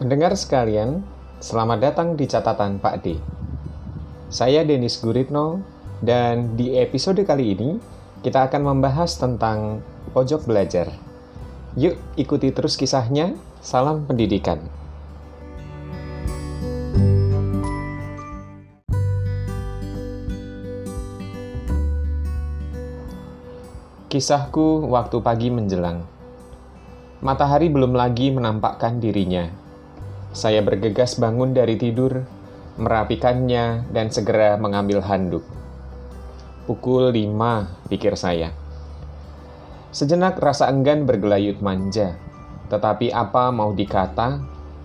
Pendengar sekalian, selamat datang di catatan Pak D. Saya Denis Guritno, dan di episode kali ini kita akan membahas tentang pojok belajar. Yuk ikuti terus kisahnya, salam pendidikan. Kisahku waktu pagi menjelang. Matahari belum lagi menampakkan dirinya. Saya bergegas bangun dari tidur, merapikannya, dan segera mengambil handuk. Pukul lima, pikir saya. Sejenak rasa enggan bergelayut manja, tetapi apa mau dikata,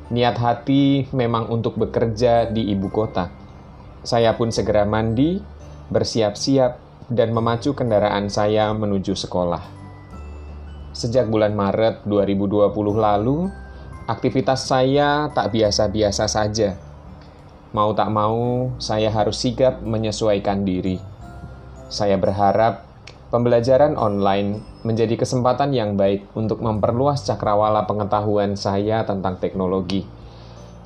niat hati memang untuk bekerja di ibu kota. Saya pun segera mandi, bersiap-siap, dan memacu kendaraan saya menuju sekolah. Sejak bulan Maret 2020 lalu, aktivitas saya tak biasa-biasa saja. Mau tak mau, saya harus sigap menyesuaikan diri. Saya berharap pembelajaran online menjadi kesempatan yang baik untuk memperluas cakrawala pengetahuan saya tentang teknologi,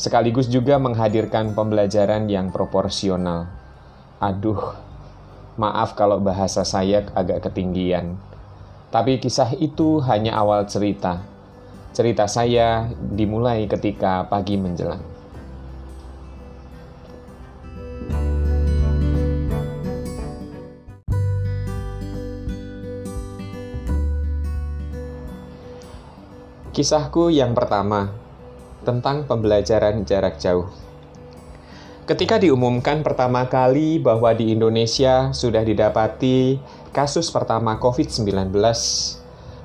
sekaligus juga menghadirkan pembelajaran yang proporsional. Aduh, Maaf kalau bahasa saya agak ketinggian. Tapi kisah itu hanya awal cerita. Cerita saya dimulai ketika pagi menjelang. Kisahku yang pertama tentang pembelajaran jarak jauh. Ketika diumumkan pertama kali bahwa di Indonesia sudah didapati kasus pertama COVID-19,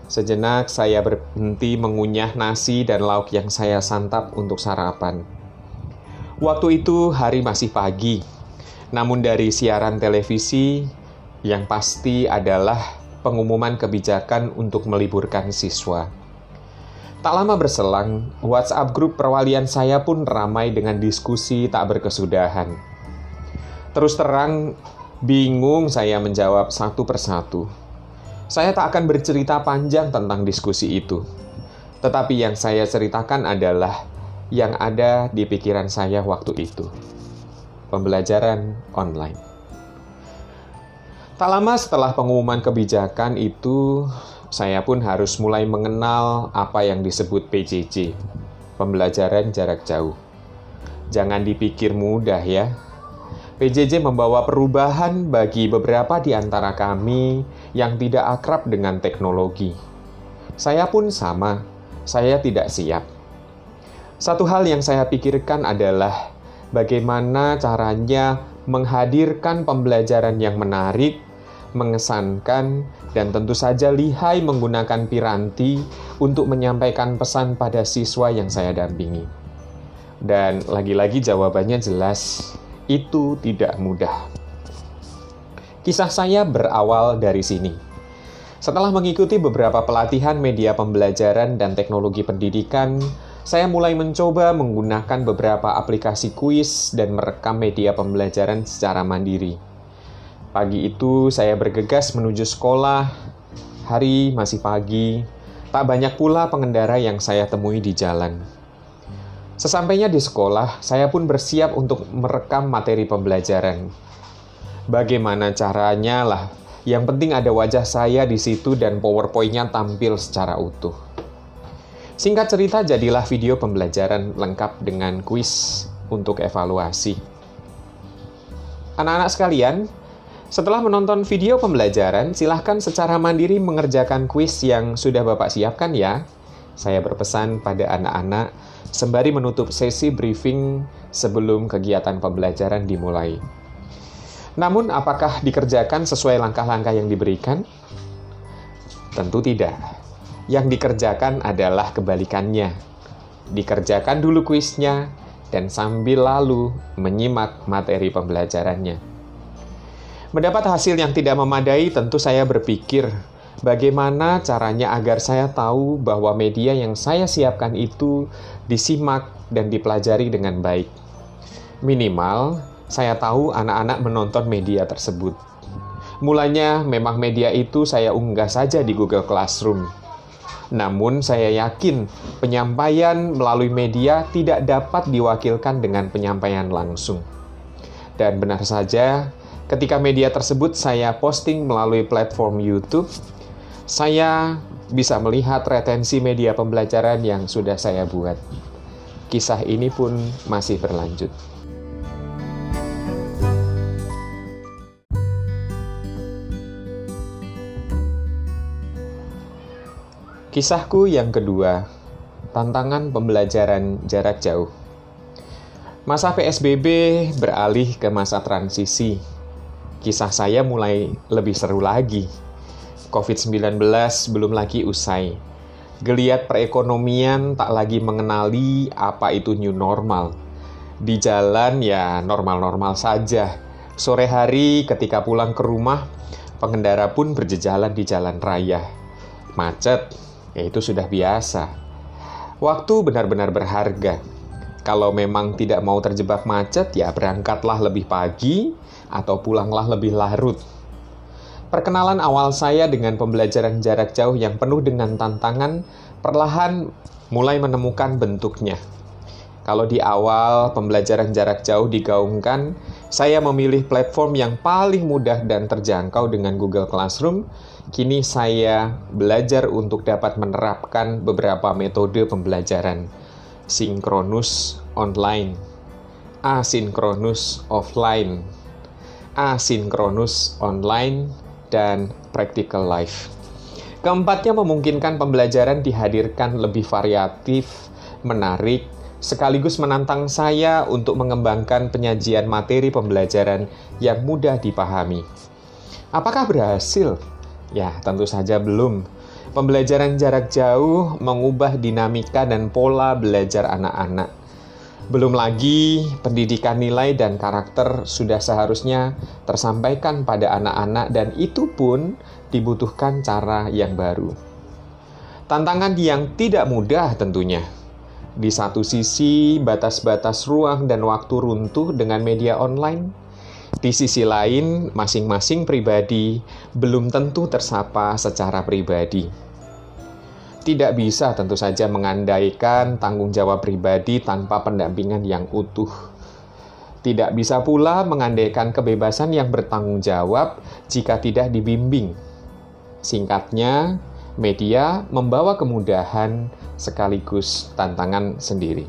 sejenak saya berhenti mengunyah nasi dan lauk yang saya santap untuk sarapan. Waktu itu hari masih pagi, namun dari siaran televisi yang pasti adalah pengumuman kebijakan untuk meliburkan siswa. Tak lama berselang, WhatsApp grup perwalian saya pun ramai dengan diskusi tak berkesudahan. Terus terang, bingung saya menjawab satu persatu. Saya tak akan bercerita panjang tentang diskusi itu. Tetapi yang saya ceritakan adalah yang ada di pikiran saya waktu itu. Pembelajaran online. Tak lama setelah pengumuman kebijakan itu, saya pun harus mulai mengenal apa yang disebut PJJ, pembelajaran jarak jauh. Jangan dipikir mudah ya. PJJ membawa perubahan bagi beberapa di antara kami yang tidak akrab dengan teknologi. Saya pun sama, saya tidak siap. Satu hal yang saya pikirkan adalah bagaimana caranya menghadirkan pembelajaran yang menarik mengesankan, dan tentu saja lihai menggunakan piranti untuk menyampaikan pesan pada siswa yang saya dampingi. Dan lagi-lagi jawabannya jelas, itu tidak mudah. Kisah saya berawal dari sini. Setelah mengikuti beberapa pelatihan media pembelajaran dan teknologi pendidikan, saya mulai mencoba menggunakan beberapa aplikasi kuis dan merekam media pembelajaran secara mandiri. Pagi itu saya bergegas menuju sekolah. Hari masih pagi. Tak banyak pula pengendara yang saya temui di jalan. Sesampainya di sekolah, saya pun bersiap untuk merekam materi pembelajaran. Bagaimana caranya lah, yang penting ada wajah saya di situ dan PowerPoint-nya tampil secara utuh. Singkat cerita, jadilah video pembelajaran lengkap dengan kuis untuk evaluasi. Anak-anak sekalian, setelah menonton video pembelajaran, silahkan secara mandiri mengerjakan kuis yang sudah Bapak siapkan ya. Saya berpesan pada anak-anak sembari menutup sesi briefing sebelum kegiatan pembelajaran dimulai. Namun, apakah dikerjakan sesuai langkah-langkah yang diberikan? Tentu tidak. Yang dikerjakan adalah kebalikannya. Dikerjakan dulu kuisnya, dan sambil lalu menyimak materi pembelajarannya. Mendapat hasil yang tidak memadai, tentu saya berpikir bagaimana caranya agar saya tahu bahwa media yang saya siapkan itu disimak dan dipelajari dengan baik. Minimal, saya tahu anak-anak menonton media tersebut. Mulanya memang media itu saya unggah saja di Google Classroom. Namun, saya yakin penyampaian melalui media tidak dapat diwakilkan dengan penyampaian langsung. Dan benar saja, ketika media tersebut saya posting melalui platform YouTube, saya bisa melihat retensi media pembelajaran yang sudah saya buat. Kisah ini pun masih berlanjut. Kisahku yang kedua, tantangan pembelajaran jarak jauh. Masa PSBB beralih ke masa transisi. Kisah saya mulai lebih seru lagi. COVID-19 belum lagi usai. Geliat perekonomian tak lagi mengenali apa itu new normal. Di jalan ya normal-normal saja. Sore hari ketika pulang ke rumah, pengendara pun berjejalan di jalan raya. Macet, ya itu sudah biasa. Waktu benar-benar berharga. Kalau memang tidak mau terjebak macet, ya berangkatlah lebih pagi atau pulanglah lebih larut. Perkenalan awal saya dengan pembelajaran jarak jauh yang penuh dengan tantangan perlahan mulai menemukan bentuknya. Kalau di awal pembelajaran jarak jauh digaungkan, saya memilih platform yang paling mudah dan terjangkau dengan Google Classroom kini saya belajar untuk dapat menerapkan beberapa metode pembelajaran sinkronus online, asinkronus offline, asinkronus online, dan practical life. Keempatnya memungkinkan pembelajaran dihadirkan lebih variatif, menarik, sekaligus menantang saya untuk mengembangkan penyajian materi pembelajaran yang mudah dipahami. Apakah berhasil? Ya, tentu saja belum. Pembelajaran jarak jauh mengubah dinamika dan pola belajar anak-anak. Belum lagi pendidikan nilai dan karakter sudah seharusnya tersampaikan pada anak-anak dan itu pun dibutuhkan cara yang baru. Tantangan yang tidak mudah tentunya. Di satu sisi, batas-batas ruang dan waktu runtuh dengan media online di sisi lain, masing-masing pribadi belum tentu tersapa secara pribadi. Tidak bisa tentu saja mengandaikan tanggung jawab pribadi tanpa pendampingan yang utuh. Tidak bisa pula mengandaikan kebebasan yang bertanggung jawab jika tidak dibimbing. Singkatnya, media membawa kemudahan sekaligus tantangan sendiri.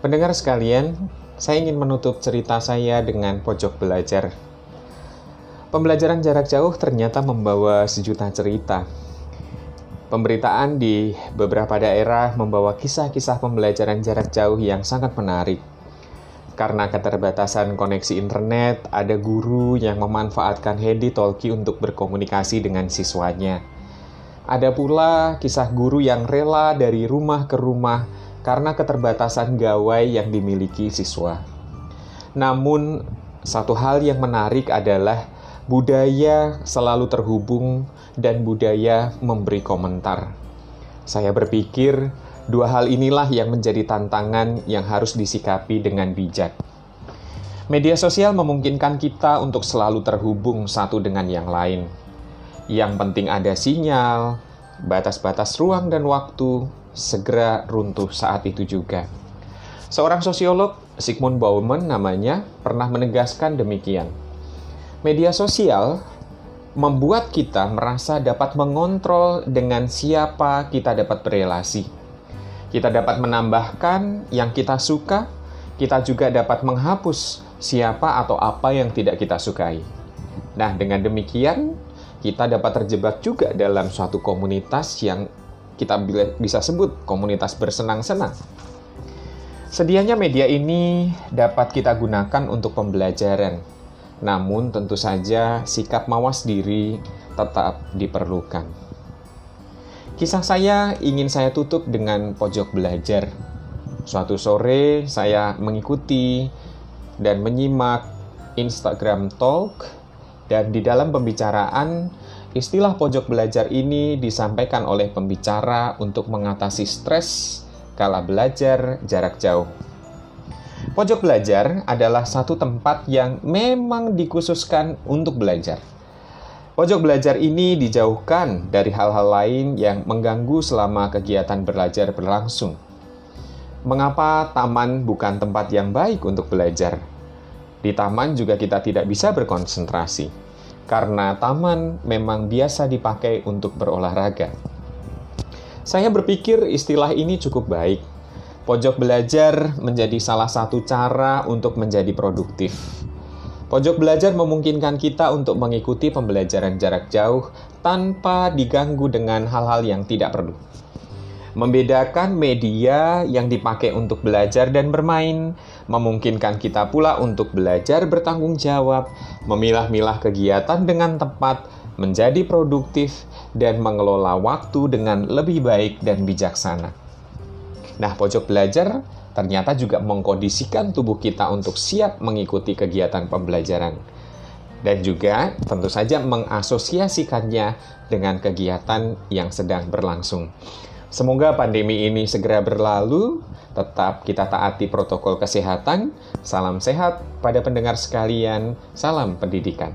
Pendengar sekalian, saya ingin menutup cerita saya dengan pojok belajar. Pembelajaran jarak jauh ternyata membawa sejuta cerita. Pemberitaan di beberapa daerah membawa kisah-kisah pembelajaran jarak jauh yang sangat menarik. Karena keterbatasan koneksi internet, ada guru yang memanfaatkan Handy Talkie untuk berkomunikasi dengan siswanya. Ada pula kisah guru yang rela dari rumah ke rumah karena keterbatasan gawai yang dimiliki siswa. Namun, satu hal yang menarik adalah budaya selalu terhubung dan budaya memberi komentar. Saya berpikir dua hal inilah yang menjadi tantangan yang harus disikapi dengan bijak. Media sosial memungkinkan kita untuk selalu terhubung satu dengan yang lain. Yang penting ada sinyal, batas-batas ruang dan waktu, segera runtuh saat itu juga. Seorang sosiolog, Sigmund Bauman namanya, pernah menegaskan demikian. Media sosial membuat kita merasa dapat mengontrol dengan siapa kita dapat berelasi. Kita dapat menambahkan yang kita suka, kita juga dapat menghapus siapa atau apa yang tidak kita sukai. Nah, dengan demikian, kita dapat terjebak juga dalam suatu komunitas yang kita bisa sebut komunitas bersenang-senang. Sedianya media ini dapat kita gunakan untuk pembelajaran, namun tentu saja sikap mawas diri tetap diperlukan. Kisah saya ingin saya tutup dengan pojok belajar. Suatu sore saya mengikuti dan menyimak Instagram Talk dan di dalam pembicaraan Istilah pojok belajar ini disampaikan oleh pembicara untuk mengatasi stres kala belajar jarak jauh. Pojok belajar adalah satu tempat yang memang dikhususkan untuk belajar. Pojok belajar ini dijauhkan dari hal-hal lain yang mengganggu selama kegiatan belajar berlangsung. Mengapa taman bukan tempat yang baik untuk belajar? Di taman juga kita tidak bisa berkonsentrasi, karena taman memang biasa dipakai untuk berolahraga. Saya berpikir istilah ini cukup baik Pojok belajar menjadi salah satu cara untuk menjadi produktif. Pojok belajar memungkinkan kita untuk mengikuti pembelajaran jarak jauh tanpa diganggu dengan hal-hal yang tidak perlu. Membedakan media yang dipakai untuk belajar dan bermain, memungkinkan kita pula untuk belajar bertanggung jawab, memilah-milah kegiatan dengan tepat, menjadi produktif, dan mengelola waktu dengan lebih baik dan bijaksana. Nah, pojok belajar ternyata juga mengkondisikan tubuh kita untuk siap mengikuti kegiatan pembelajaran. Dan juga tentu saja mengasosiasikannya dengan kegiatan yang sedang berlangsung. Semoga pandemi ini segera berlalu, tetap kita taati protokol kesehatan. Salam sehat pada pendengar sekalian, salam pendidikan.